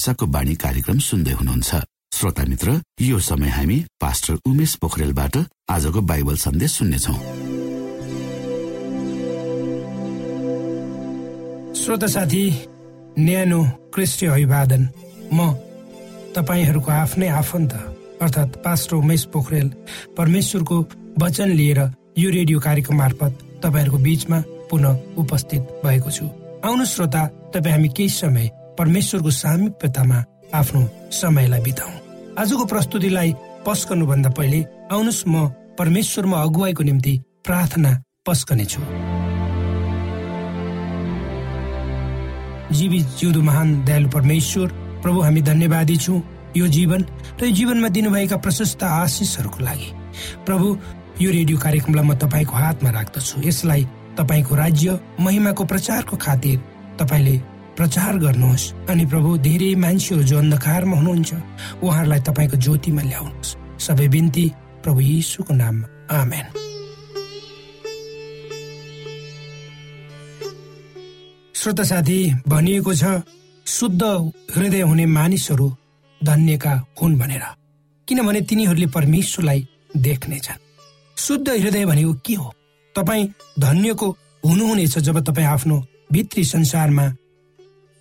आशाको बाणी कार्यक्रम सुन्दै हुनुहुन्छ। श्रोता मित्र यो समय हामी पास्टर उमेश पोखरेलबाट आजको बाइबल सन्देश सुन्नेछौ। श्रोता साथी न्यानो क्रिस्टी अभिवादन। म तपाईँहरूको आफ्नै आफन्त अर्थात् पास्टर उमेश पोखरेल परमेश्वरको वचन लिएर यो रेडियो कार्यक्रम मार्फत तपाईँहरूको बीचमा पुनः उपस्थित भएको छु। आउनु श्रोता तपाईँ हामी केही समय परमेश्वरको सामिप्यतामा आफ्नो समयलाई बिताउ। आजको प्रस्तुतिलाई पस्कनु भन्दा पहिले आउनुहोस् म परमेश्वरमा अगुवाईको निम्ति प्रार्थना पस्कनेछु जीवी जिउँदो महान दयालु परमेश्वर प्रभु हामी धन्यवादी छौँ यो जीवन र यो जीवनमा दिनुभएका प्रशस्त आशिषहरूको लागि। प्रभु यो रेडियो कार्यक्रमलाई म तपाईँको हातमा राख्दछु। यसलाई तपाईँको राज्य महिमाको प्रचारको खातिर तपाईँले प्रचार गर्नुहोस् अनि प्रभु धेरै मान्छेहरू जो अन्धकारमा हुनुहुन्छ उहाँहरूलाई तपाईँको ज्योतिमा ल्याउनुहोस्। सबै बिन्ती प्रभु यीशुको नाममा। आमेन। श्रोता साथी भनिएको छ शुद्ध हृदय हुने मानिसहरू धन्यका हुन् भनेर। किनभने तिनीहरूले परमेश्वरलाई देख्नेछन् शुद्ध हृदय भनेको के हो? तपाईँ धन्यको हुनुहुनेछ जब तपाईँ आफ्नो भित्री संसारमा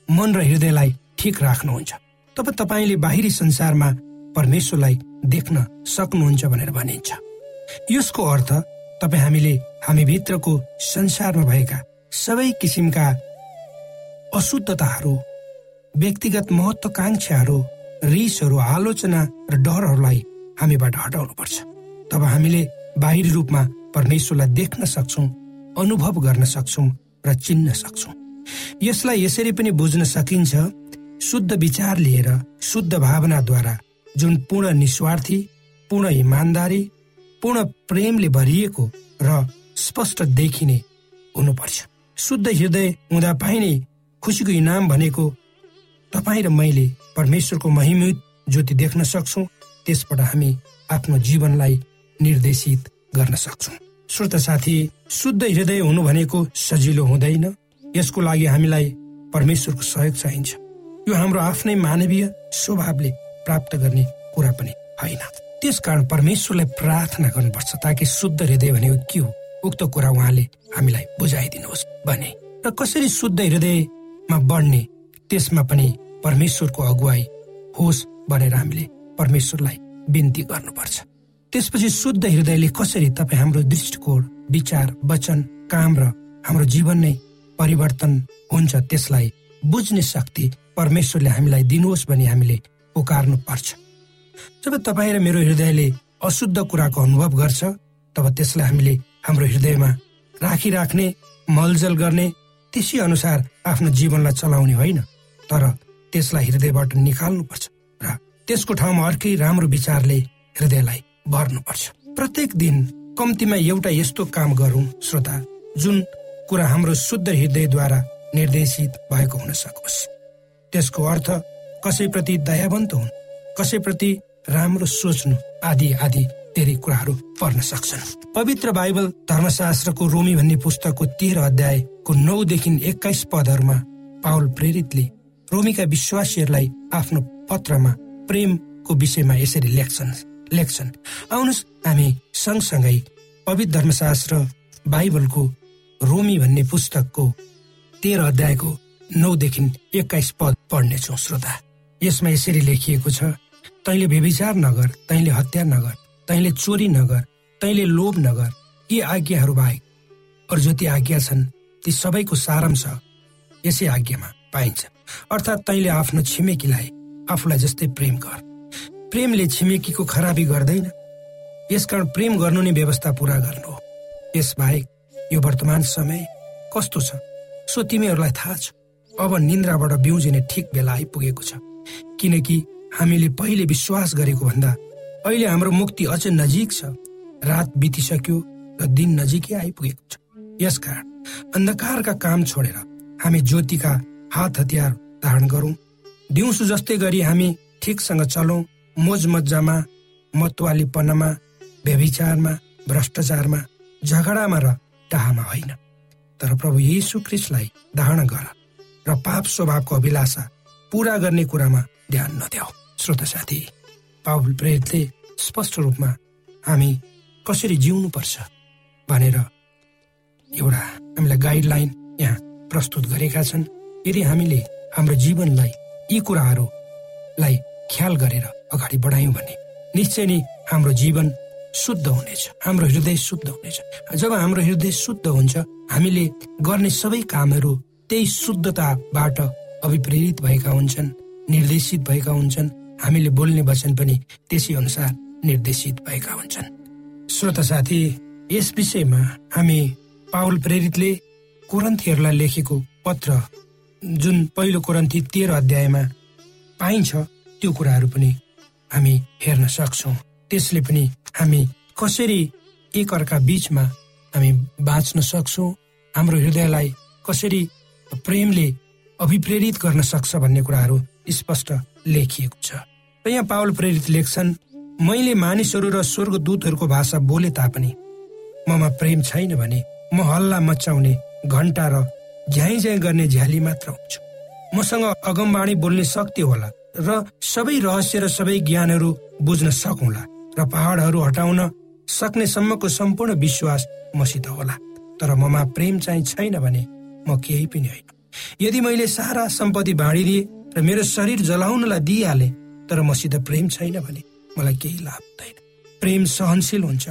मन र हृदयलाई ठिक राख्नुहुन्छ। तब तपाईँले बाहिरी संसारमा परमेश्वरलाई देख्न सक्नुहुन्छ भनेर भनिन्छ। यसको अर्थ तपाईँ हामीले हामी भित्रको संसारमा भएका सबै किसिमका अशुद्धताहरू व्यक्तिगत महत्वाकांक्षाहरू रिसहरू आलोचना र डरहरूलाई हामीबाट हटाउनु पर्छ तब हामीले बाहिरी रूपमा परमेश्वरलाई देख्न सक्छौँ अनुभव गर्न सक्छौँ र चिन्न सक्छौँ। यसलाई यसरी पनि बुझ्न सकिन्छ शुद्ध विचार लिएर शुद्ध भावनाद्वारा जुन पूर्ण निस्वार्थी पूर्ण इमान्दारी पूर्ण प्रेमले भरिएको र स्पष्ट देखिने हुनुपर्छ। शुद्ध हृदय हुँदा पाइने खुसीको इनाम भनेको तपाईँ र मैले परमेश्वरको महिमित ज्योति देख्न सक्छौँ त्यसबाट हामी आफ्नो जीवनलाई निर्देशित गर्न सक्छौँ। श्रोत साथी शुद्ध हृदय हुनु भनेको सजिलो हुँदैन। यसको लागि हामीलाई परमेश्वरको सहयोग चाहिन्छ। यो हाम्रो आफ्नै मानवीय स्वभावले प्राप्त गर्ने कुरा पनि होइन। त्यसकारण परमेश्वरलाई प्रार्थना गर्नुपर्छ ताकि शुद्ध हृदय भनेको के हो? उक्त कुरा उहाँले हामीलाई बुझाइदिनुहोस्। भने र कसरी शुद्ध हृदयमा बढ्ने त्यसमा पनि परमेश्वरको अगुवाई होस् भनेर हामीले परमेश्वरलाई बिन्ती गर्नुपर्छ। त्यसपछि शुद्ध हृदयले कसरी तपाईँ हाम्रो दृष्टिकोण विचार वचन काम र हाम्रो जीवन नै परिवर्तन हुन्छ त्यसलाई बुझ्ने शक्ति परमेश्वरले हामीलाई दिनुहोस् भनी हामीले पुकार्नु पर्छ जब तपाईँ र मेरो हृदयले अशुद्ध कुराको अनुभव गर्छ तब त्यसलाई हामीले हाम्रो हृदयमा राखिराख्ने मलजल गर्ने त्यसै अनुसार आफ्नो जीवनलाई चलाउने होइन तर त्यसलाई हृदयबाट निकाल्नुपर्छ र त्यसको ठाउँमा अर्कै राम्रो विचारले हृदयलाई भर्नुपर्छ। प्रत्येक दिन कम्तीमा एउटा यस्तो काम गरौँ श्रोता जुन कुरा हाम्रो शुद्ध हृदयद्वारा निर्देशित भएको हुन सकोस्। त्यसको अर्थ कसैप्रति दयावन्त हुन् कसैप्रति राम्रो सोच्नु आदि आदि धेरै कुराहरू पर्न सक्छन्। पवित्र बाइबल धर्मशास्त्रको रोमी भन्ने पुस्तकको तेह्र अध्यायको नौदेखि एक्काइस पदहरूमा पावल प्रेरितले रोमीका विश्वासीहरूलाई आफ्नो पत्रमा प्रेमको विषयमा यसरी लेख्छन्। लेख्छन् आउनुहोस् हामी सँगसँगै पवित्र धर्मशास्त्र बाइबलको रोमी भन्ने पुस्तकको तेह्र अध्यायको नौदेखि एक्काइस पद पढ्नेछौँ श्रोता। यसमा यसरी लेखिएको छ तैँले व्यभिचार नगर तैँले हत्या नगर तैँले चोरी नगर तैँले लोभ नगर यी आज्ञाहरू बाहेक अरू जति आज्ञा छन् ती सबैको सारांश यसै आज्ञामा पाइन्छ। अर्थात् तैँले आफ्नो छिमेकीलाई आफूलाई जस्तै प्रेम गर। प्रेमले छिमेकीको खराबी गर्दैन। यसकारण प्रेम गर्नु नै व्यवस्था पुरा गर्नु हो। यसबाहेक यो वर्तमान समय कस्तो छ? सो तिमीहरूलाई थाहा छ अब निन्द्राबाट बिउजिने ठिक बेला आइपुगेको छ। किनकि हामीले पहिले विश्वास गरेको भन्दा अहिले हाम्रो मुक्ति अझ नजिक छ। रात बितिसक्यो र दिन नजिकै आइपुगेको छ। यसकारण अन्धकारका काम छोडेर हामी ज्योतिका हात हतियार धारण गरौँ। दिउँसो जस्तै गरी हामी ठिकसँग चलौँ मोज मजामा मतवालीपनमा व्यभिचारमा भ्रष्टाचारमा झगडामा र टाहामा होइन। तर प्रभु येसु क्रिस्टलाई धारणा गर र पाप स्वभावको अभिलाषा पूरा गर्ने कुरामा ध्यान नद्याऊ श्रोत साथी पावल प्रेतले स्पष्ट रूपमा हामी कसरी जिउनु पर्छ भनेर एउटा हामीलाई गाइडलाइन यहाँ प्रस्तुत गरेका छन्। यदि हामीले हाम्रो जीवनलाई यी कुराहरूलाई ख्याल गरेर अगाडि बढायौँ भने निश्चय नै हाम्रो जीवन शुद्ध हुनेछ। हाम्रो हृदय शुद्ध हुनेछ। जब हाम्रो हृदय शुद्ध हुन्छ हामीले गर्ने सबै कामहरू त्यही शुद्धताबाट अभिप्रेरित भएका हुन्छन् निर्देशित भएका हुन्छन्। हामीले बोल्ने वचन पनि त्यसै अनुसार निर्देशित भएका हुन्छन्। श्रोता साथी यस विषयमा हामी पावल प्रेरितले कोरन्थीहरूलाई लेखेको पत्र जुन पहिलो कोरन्थी तेह्र अध्यायमा पाइन्छ त्यो कुराहरू पनि हामी हेर्न सक्छौँ। त्यसले पनि हामी कसरी एक अर्का बिचमा हामी बाँच्न सक्छौँ? हाम्रो हृदयलाई कसरी प्रेमले अभिप्रेरित गर्न सक्छ भन्ने कुराहरू स्पष्ट लेखिएको छ। र यहाँ पावल प्रेरित लेख्छन् मैले मानिसहरू र स्वर्गदूतहरूको भाषा बोले तापनि ममा प्रेम छैन भने म हल्ला मचाउने घन्टा र झ्याइ झ्याइ गर्ने झ्याली मात्र हुन्छु। मसँग अगमबाणी बोल्ने शक्ति होला र सबै रहस्य र सबै ज्ञानहरू बुझ्न सकौँला। र पहाडहरू हटाउन सक्ने सम्मको सम्पूर्ण विश्वास मसित होला। तर ममा प्रेम चाहिँ छैन भने म केही पनि होइन। यदि मैले सारा सम्पत्ति बाँडिदिए र मेरो शरीर जलाउनलाई दिइहाले तर मसित प्रेम छैन भने मलाई केही लाभ हुँदैन। प्रेम सहनशील हुन्छ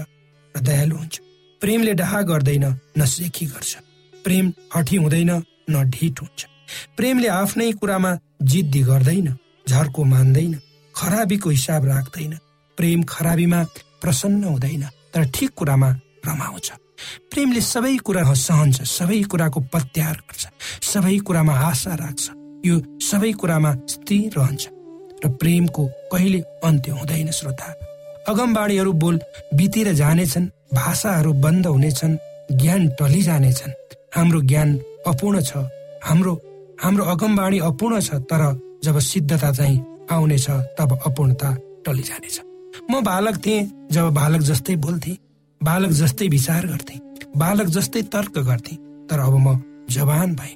र दयालु हुन्छ। प्रेमले डाहा गर्दैन न सेखी गर्छ। प्रेम हठी हुँदैन न ढिट हुन्छ। प्रेमले आफ्नै कुरामा जिद्दी गर्दैन झर्को मान्दैन खराबीको हिसाब राख्दैन। प्रेम खराबीमा प्रसन्न हुँदैन तर ठिक कुरामा रमाउँछ। प्रेमले सबै कुरा सहन्छ सबै कुराको प्रत्याहार गर्छ सबै कुरामा आशा राख्छ यो सबै कुरामा स्थिर रहन्छ। र प्रेमको कहिले अन्त्य हुँदैन श्रोता। अगमबाडीहरू बोल बितेर जानेछन् भाषाहरू बन्द हुनेछन् ज्ञान टलिजानेछन्। हाम्रो ज्ञान अपूर्ण छ हाम्रो हाम्रो अगमबाणी अपूर्ण छ तर जब सिद्धता चाहिँ आउनेछ तब अपूर्णता टलिजानेछ। म बालक थिएँ जब बालक जस्तै बोल्थे बालक जस्तै विचार गर्थे बालक जस्तै तर्क गर्थे तर अब म जवान भए।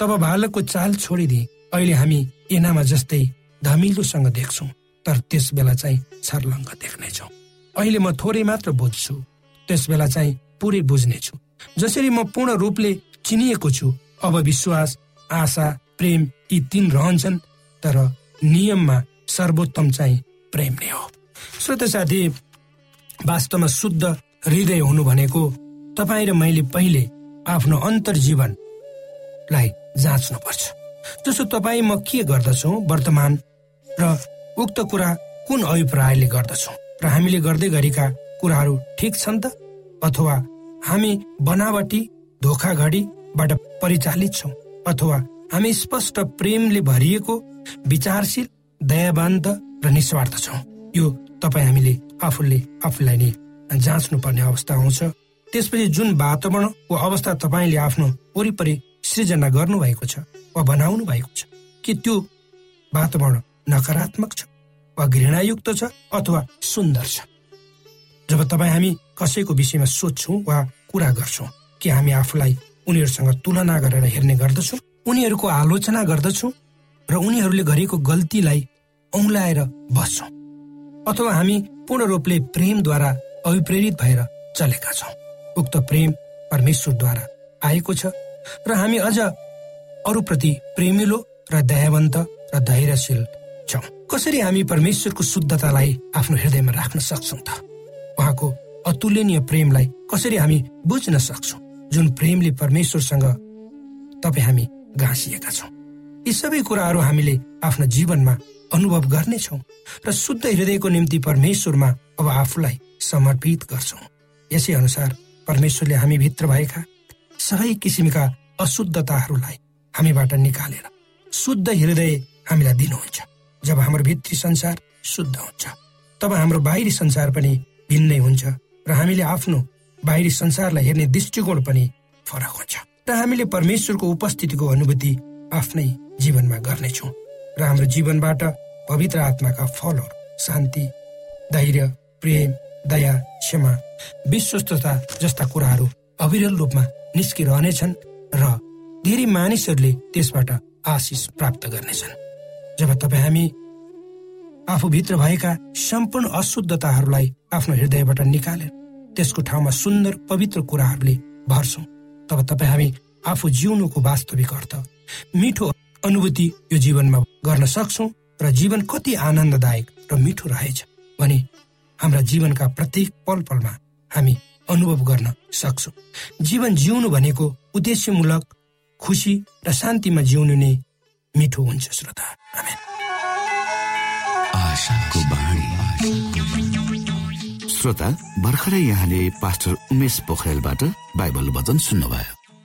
तब बालकको चाल छोडिदिए। अहिले हामी एनामा जस्तै धमिलोसँग देख्छौँ तर त्यस बेला चाहिँ छर्लङ्ग देख्नेछौ अहिले म थोरै मात्र बुझ्छु त्यस बेला चाहिँ पुरै बुझ्नेछु जसरी म पूर्ण रूपले चिनिएको छु अब विश्वास आशा प्रेम यी तीन रहन्छन् तर नियममा सर्वोत्तम चाहिँ प्रेम नै हो। श्रोत साथी वास्तवमा शुद्ध हृदय हुनु भनेको तपाईँ र मैले पहिले आफ्नो अन्तर्जीवनलाई जाँच्नु पर्छ जसो तपाईँ म के गर्दछु वर्तमान र उक्त कुरा कुन अभिप्रायले गर्दछौ? र हामीले गर्दै गरेका कुराहरू ठिक छन् त? अथवा हामी बनावटी धोखाघडीबाट परिचालित छौँ? अथवा हामी स्पष्ट प्रेमले भरिएको विचारशील दयावान्त र निस्वार्थ छौँ? यो तपाईँ हामीले आफूले आफूलाई नै जाँच्नु पर्ने अवस्था आउँछ त्यसपछि जुन वातावरण वा अवस्था तपाईँले आफ्नो वरिपरि सृजना गर्नु भएको छ वा बनाउनु भएको छ कि त्यो वातावरण नकारात्मक छ वा घृणायुक्त छ अथवा सुन्दर छ? जब तपाईँ हामी कसैको विषयमा सोध्छौँ वा कुरा गर्छौँ कि हामी आफूलाई उनीहरूसँग तुलना गरेर हेर्ने गर्दछौँ उनीहरूको आलोचना गर्दछौँ र उनीहरूले गरेको गल्तीलाई औँलाएर बस्छौँ। अथवा हामी पूर्ण रूपले प्रेमद्वारा अभिप्रेरित भएर चलेका छौँ। उक्त प्रेम परमेश्वरद्वारा आएको छ र हामी अझ अरूप्रति प्रेमिलो र दयावन्त र धैर्यशील छौँ। कसरी हामी परमेश्वरको शुद्धतालाई आफ्नो हृदयमा राख्न सक्छौँ त? उहाँको अतुलनीय प्रेमलाई कसरी हामी बुझ्न सक्छौँ? जुन प्रेमले परमेश्वरसँग तपाईँ हामी घाँसिएका छौँ। यी सबै कुराहरू हामीले आफ्नो जीवनमा अनुभव गर्नेछौँ र शुद्ध हृदयको निम्ति परमेश्वरमा अब आफूलाई समर्पित गर्छौँ। यसै अनुसार परमेश्वरले हामी भित्र भएका सबै किसिमका अशुद्धताहरूलाई हामीबाट निकालेर शुद्ध हृदय हामीलाई दिनुहुन्छ। जब हाम्रो भित्री संसार शुद्ध हुन्छ तब हाम्रो बाहिरी संसार पनि भिन्नै हुन्छ र हामीले आफ्नो बाहिरी संसारलाई हेर्ने दृष्टिकोण पनि फरक हुन्छ। र हामीले परमेश्वरको उपस्थितिको अनुभूति आफ्नै जीवनमा गर्नेछौँ र हाम्रो जीवनबाट पवित्र आत्माका फलहरू शान्ति धैर्य प्रेम दया क्षमा विश्वस्तता जस्ता कुराहरू अविरल रूपमा निस्किरहनेछन् र धेरै मानिसहरूले त्यसबाट आशिष प्राप्त गर्नेछन्। जब तपाईँ हामी आफूभित्र भएका सम्पूर्ण अशुद्धताहरूलाई आफ्नो हृदयबाट निकालेर त्यसको ठाउँमा सुन्दर पवित्र कुराहरूले भर्छौँ तब तपाईँ हामी आफू जिउनुको वास्तविक अर्थ मिठो अनुभूति यो जीवनमा गर्न सक्छौ र जीवन कति आनन्ददायक र मिठो रहेछ भने हाम्रा जीवनका प्रत्येक पल पलमा हामी अनुभव गर्न सक्छौ। जीवन जिउनु भनेको उद्देश्यमूलक खुसी र शान्तिमा जिउनु नै मिठो हुन्छ श्रोता। श्रोता भर्खरै यहाँले पास्टर उमेश पोखरेलबाट बाइबल वचन सुन्नुभयो।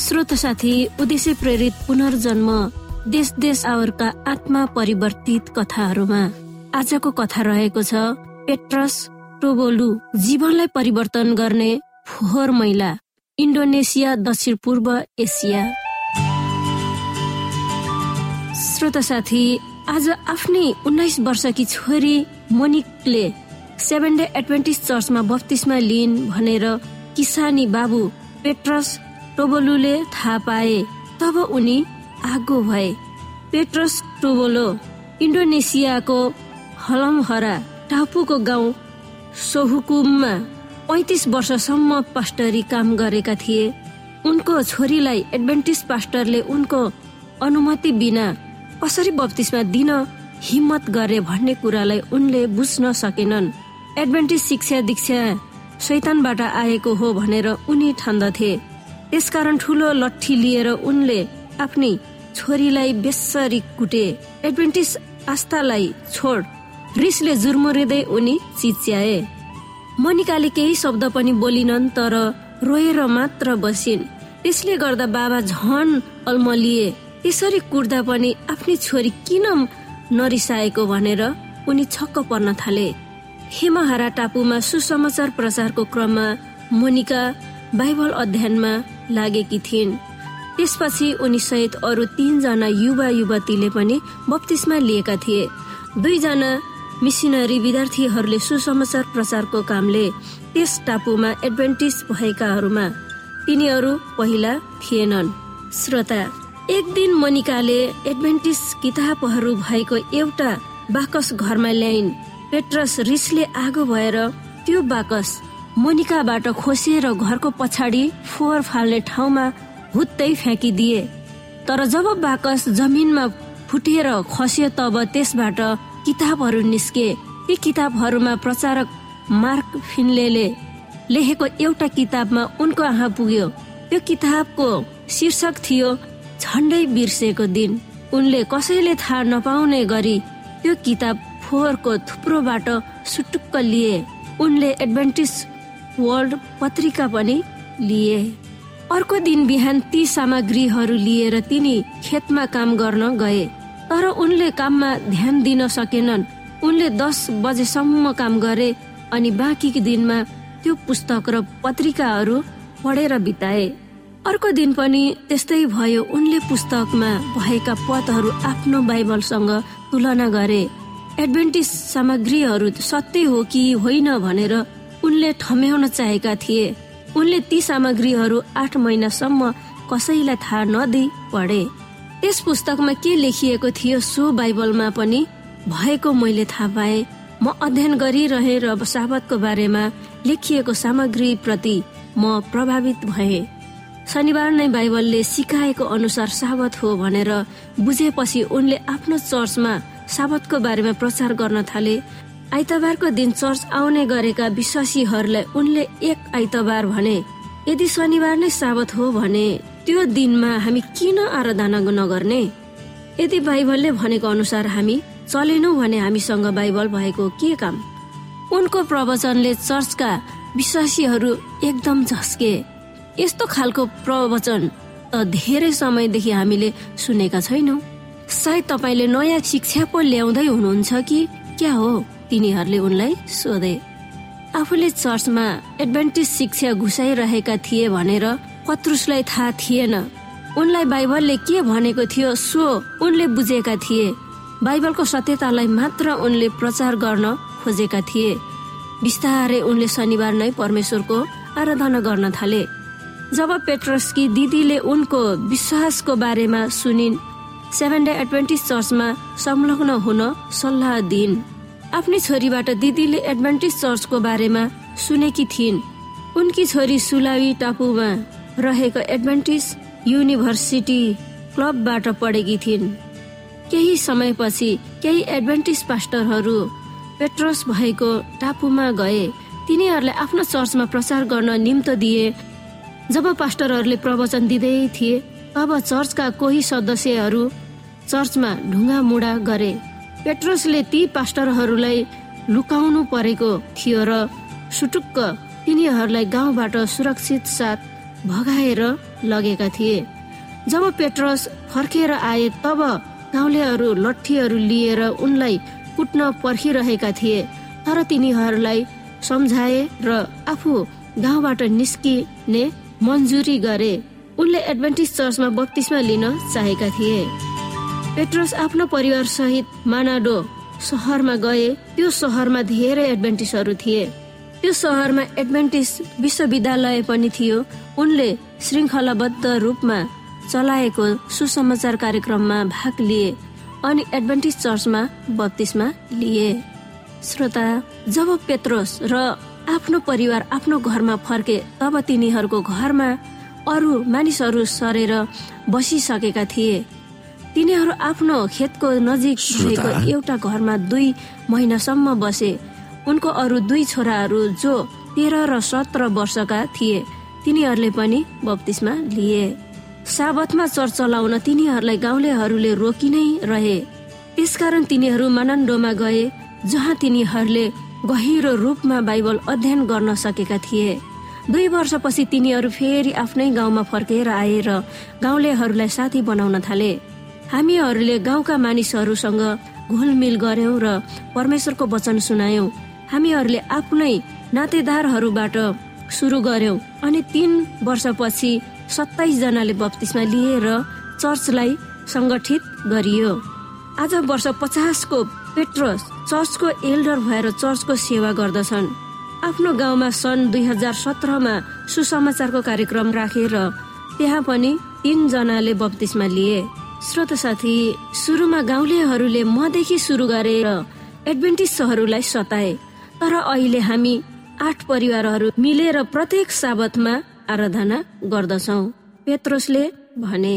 श्रोत साथी उद्देश्य प्रेरित पुनर्जन्म देश देश आवरका आत्मा परिवर्तित कथाहरूमा आजको कथा रहेको छ पेट्रस टोबोलु जीवनलाई परिवर्तन गर्ने फोहोर महिला इन्डोनेसिया दक्षिण पूर्व एसिया। श्रोत साथी आज आफ्नै उन्नाइस वर्षकी छोरी मोनिकले सेभेन डे एडभेन्टिस चर्चमा बत्तिसमा लिइन् भनेर किसानी बाबु पेट्रस टोबोलुले थाहा पाए तब उनी आगो भए। पेट्रस टोबोलो इन्डोनेसियाको हलमहरा टापुको गाउँ सोहुकुममा पैतिस वर्षसम्म पास्टरी काम गरेका थिए। उनको छोरीलाई एडभेन्टिस पास्टरले उनको अनुमति बिना कसरी बत्तिसमा दिन हिम्मत गरे भन्ने कुरालाई उनले बुझ्न सकेनन्। एडभेन्टिस शिक्षा दीक्षा शैतानबाट आएको हो भनेर उनी ठान्दथे। त्यसकारण ठुलो लट्ठी लिएर उनले आफ्नी छोरीलाई बेसरी कुटे। एडभेन्टिस आस्थालाई छोड। रिसले जुर्मुरिँदै उनी चिच्याए। मनिकाले केही शब्द पनि बोलिनन् तर रोएर मात्र बसिन्। त्यसले गर्दा बाबा झन अल्मलिए। त्यसरी कुट्दा पनि आफ्नी छोरी किन नरिसाएको भनेर उनी छक्क पर्न थाले। हिमहारा टापुमा सुसमाचार प्रचारको क्रममा मोनिका बाइबल अध्ययनमा लागेकी थिइन्। त्यसपछि उनी सहित अरू तीनजना युवा युवतीले पनि बत्तिसमा लिएका थिए। दुईजना मिसिनरी विद्यार्थीहरूले सुसमाचार प्रचारको कामले त्यस टापुमा एडभेन्टिस भएकाहरूमा तिनीहरू पहिला थिएनन्। श्रोता एक दिन मनिकाले एडभेन्टिस किताबहरू भएको एउटा बाकस घरमा ल्याइन्। पेट्रस रिसले आगो भएर त्यो बाकस मोनिकाबाट खोसिएर घरको पछाडि फोहोर फाल्ने ठाउँमा हुत्तै फ्याँकिदिए। तर जब बाकस जमिनमा फुटेर खस्यो तब त्यसबाट किताबहरू निस्के। ती किताबहरूमा प्रचारक मार्क फिनले लेखेको एउटा किताबमा उनको आँखा पुग्यो। त्यो किताबको शीर्षक थियो झन्डै बिर्सेको दिन। उनले कसैले थाहा नपाउने गरी त्यो किताब फोहोरको थुप्रोबाट सुटुक्क लिए। उनले एडभेन्टिस वर्ल्ड पत्रिका पनि लिए। अर्को दिन बिहान ती सामग्रीहरू लिएर तिनी खेतमा काम गर्न गए तर उनले काममा ध्यान दिन सकेनन्। उनले दस बजेसम्म काम गरे अनि बाँकी दिनमा त्यो पुस्तक र पत्रिकाहरू पढेर बिताए। अर्को दिन पनि त्यस्तै भयो उनले पुस्तकमा भएका पदहरू आफ्नो बाइबलसँग तुलना गरे। एडभेन्टिस सामग्रीहरू सत्य हो कि होइन भनेर उनले ठम्याउन चाहेका थिए। उनले ती सामग्रीहरू आठ महिनासम्म कसैलाई थाहा नदिई पढे। त्यस पुस्तकमा के लेखिएको थियो सो बाइबलमा पनि भएको मैले थाहा पाए। म अध्ययन गरिरहे र साबतको बारेमा लेखिएको सामग्री प्रति म प्रभावित भए। शनिबार नै बाइबलले सिकाएको अनुसार साबत हो भनेर बुझेपछि उनले आफ्नो चर्चमा साबतको बारेमा प्रचार गर्न थाले आइतबारको दिन चर्च आउने गरेका विश्वासीहरूलाई उनले एक आइतबार भने यदि शनिबार नै साबत हो भने त्यो दिनमा हामी किन आराधना नगर्ने? यदि बाइबलले भनेको अनुसार हामी चलेनौँ भने हामीसँग बाइबल भएको के काम? उनको प्रवचनले चर्चका विश्वासीहरू एकदम झस्के। यस्तो खालको प्रवचन त धेरै समयदेखि हामीले सुनेका छैनौँ। सायद तपाईँले नयाँ शिक्षा पो ल्याउँदै हुनुहुन्छ कि? क्या हो? तिनीहरूले उनलाई सोधे आफूले चर्चमा एडभान्टेज शिक्षा घुसाइरहेका थिए भनेर पत्रुसलाई थाहा थिएन। उनलाई बाइबलले के भनेको थियो सो उनले बुझेका थिए। बाइबलको सत्यतालाई मात्र उनले प्रचार गर्न खोजेका थिए। बिस्तारै उनले शनिबार नै परमेश्वरको आराधना गर्न थाले। जब पेट्रसकी दिदीले उनको विश्वासको बारेमा सुनिन् सेभेन डे एडभेन्टिस चर्चमा संलग्न हुन सल्लाह दिइन्। आफ्नै छोरीबाट दिदीले एडभेन्टिस चर्चको बारेमा सुनेकी थिइन्। उनकी छोरी सुलावी टापुमा रहेको एडभेन्टिस युनिभर्सिटी क्लबबाट पढेकी थिइन्। केही समयपछि केही एडभेन्टिस पास्टरहरू पेट्रोस भएको टापुमा गए। तिनीहरूलाई आफ्नो चर्चमा प्रचार गर्न निम्तो दिए। जब पास्टरहरूले प्रवचन दिँदै थिए तब चर्चका कोही सदस्यहरू चर्चमा ढुङ्गा मुडा गरे। पेट्रोसले ती पास्टरहरूलाई लुकाउनु परेको थियो र सुटुक्क तिनीहरूलाई गाउँबाट सुरक्षित साथ भगाएर लगेका थिए। जब पेट्रोस फर्केर आए तब गाउँलेहरू लट्ठीहरू लिएर उनलाई कुट्न पर्खिरहेका थिए। तर तिनीहरूलाई सम्झाए र आफू गाउँबाट निस्किने मन्जुरी गरे। उनले एडभेन्टिस चर्चमा बत्तिसमा लिन चाहेका थिए। पेट्रोस आफ्नो परिवार सहित मानाडो सहरमा गए। त्यो सहरमा धेरै एडभेन्टिसहरू थिए। त्यो सहरमा एडभेन्टिस विश्वविद्यालय पनि थियो। उनले श्रृङ्खलाबद्ध रूपमा चलाएको सुसमाचार कार्यक्रममा भाग लिए अनि एडभेन्टिस चर्चमा बत्तिसमा लिए। श्रोता जब पेत्रोस र आफ्नो परिवार आफ्नो घरमा फर्के तब तिनीहरूको घरमा अरू मानिसहरू सरेर बसिसकेका थिए। तिनीहरू आफ्नो खेतको नजिक रहेको एउटा घरमा दुई महिनासम्म बसे। उनको अरू दुई छोराहरू जो तेह्र र सत्र वर्षका थिए तिनीहरूले पनि बत्तिसमा लिए। साबतमा चर्च चलाउन तिनीहरूलाई गाउँलेहरूले रोकि नै रहे। त्यसकारण तिनीहरू मानन्डोमा गए जहाँ तिनीहरूले गहिरो रूपमा बाइबल अध्ययन गर्न सकेका थिए। दुई वर्षपछि तिनीहरू फेरि आफ्नै गाउँमा फर्केर आए र गाउँलेहरूलाई साथी बनाउन थाले। हामीहरूले गाउँका मानिसहरूसँग घुलमिल गर्यौं र परमेश्वरको वचन सुनायौं। हामीहरूले आफ्नै नातेदारहरूबाट सुरु गर्यौं अनि तीन वर्षपछि सत्ताइस जनाले बत्तिसमा लिएर चर्चलाई संगठित गरियो। आज वर्ष पचासको पेट्रोस चर्चको एल्डर भएर चर्चको सेवा गर्दछन्। आफ्नो गाउँमा सन् दुई हजार सत्रमा सुसमाचारको कार्यक्रम राखेर त्यहाँ पनि तीनजनाले बत्तिसमा लिए। श्रोत साथी सुरुमा गाउँलेहरूले मदेखि सुरु गरेर एडभेन्टिसहरूलाई सताए तर अहिले हामी आठ परिवारहरू मिलेर प्रत्येक साबतमा आराधना गर्दछौ पेत्रोसले भने।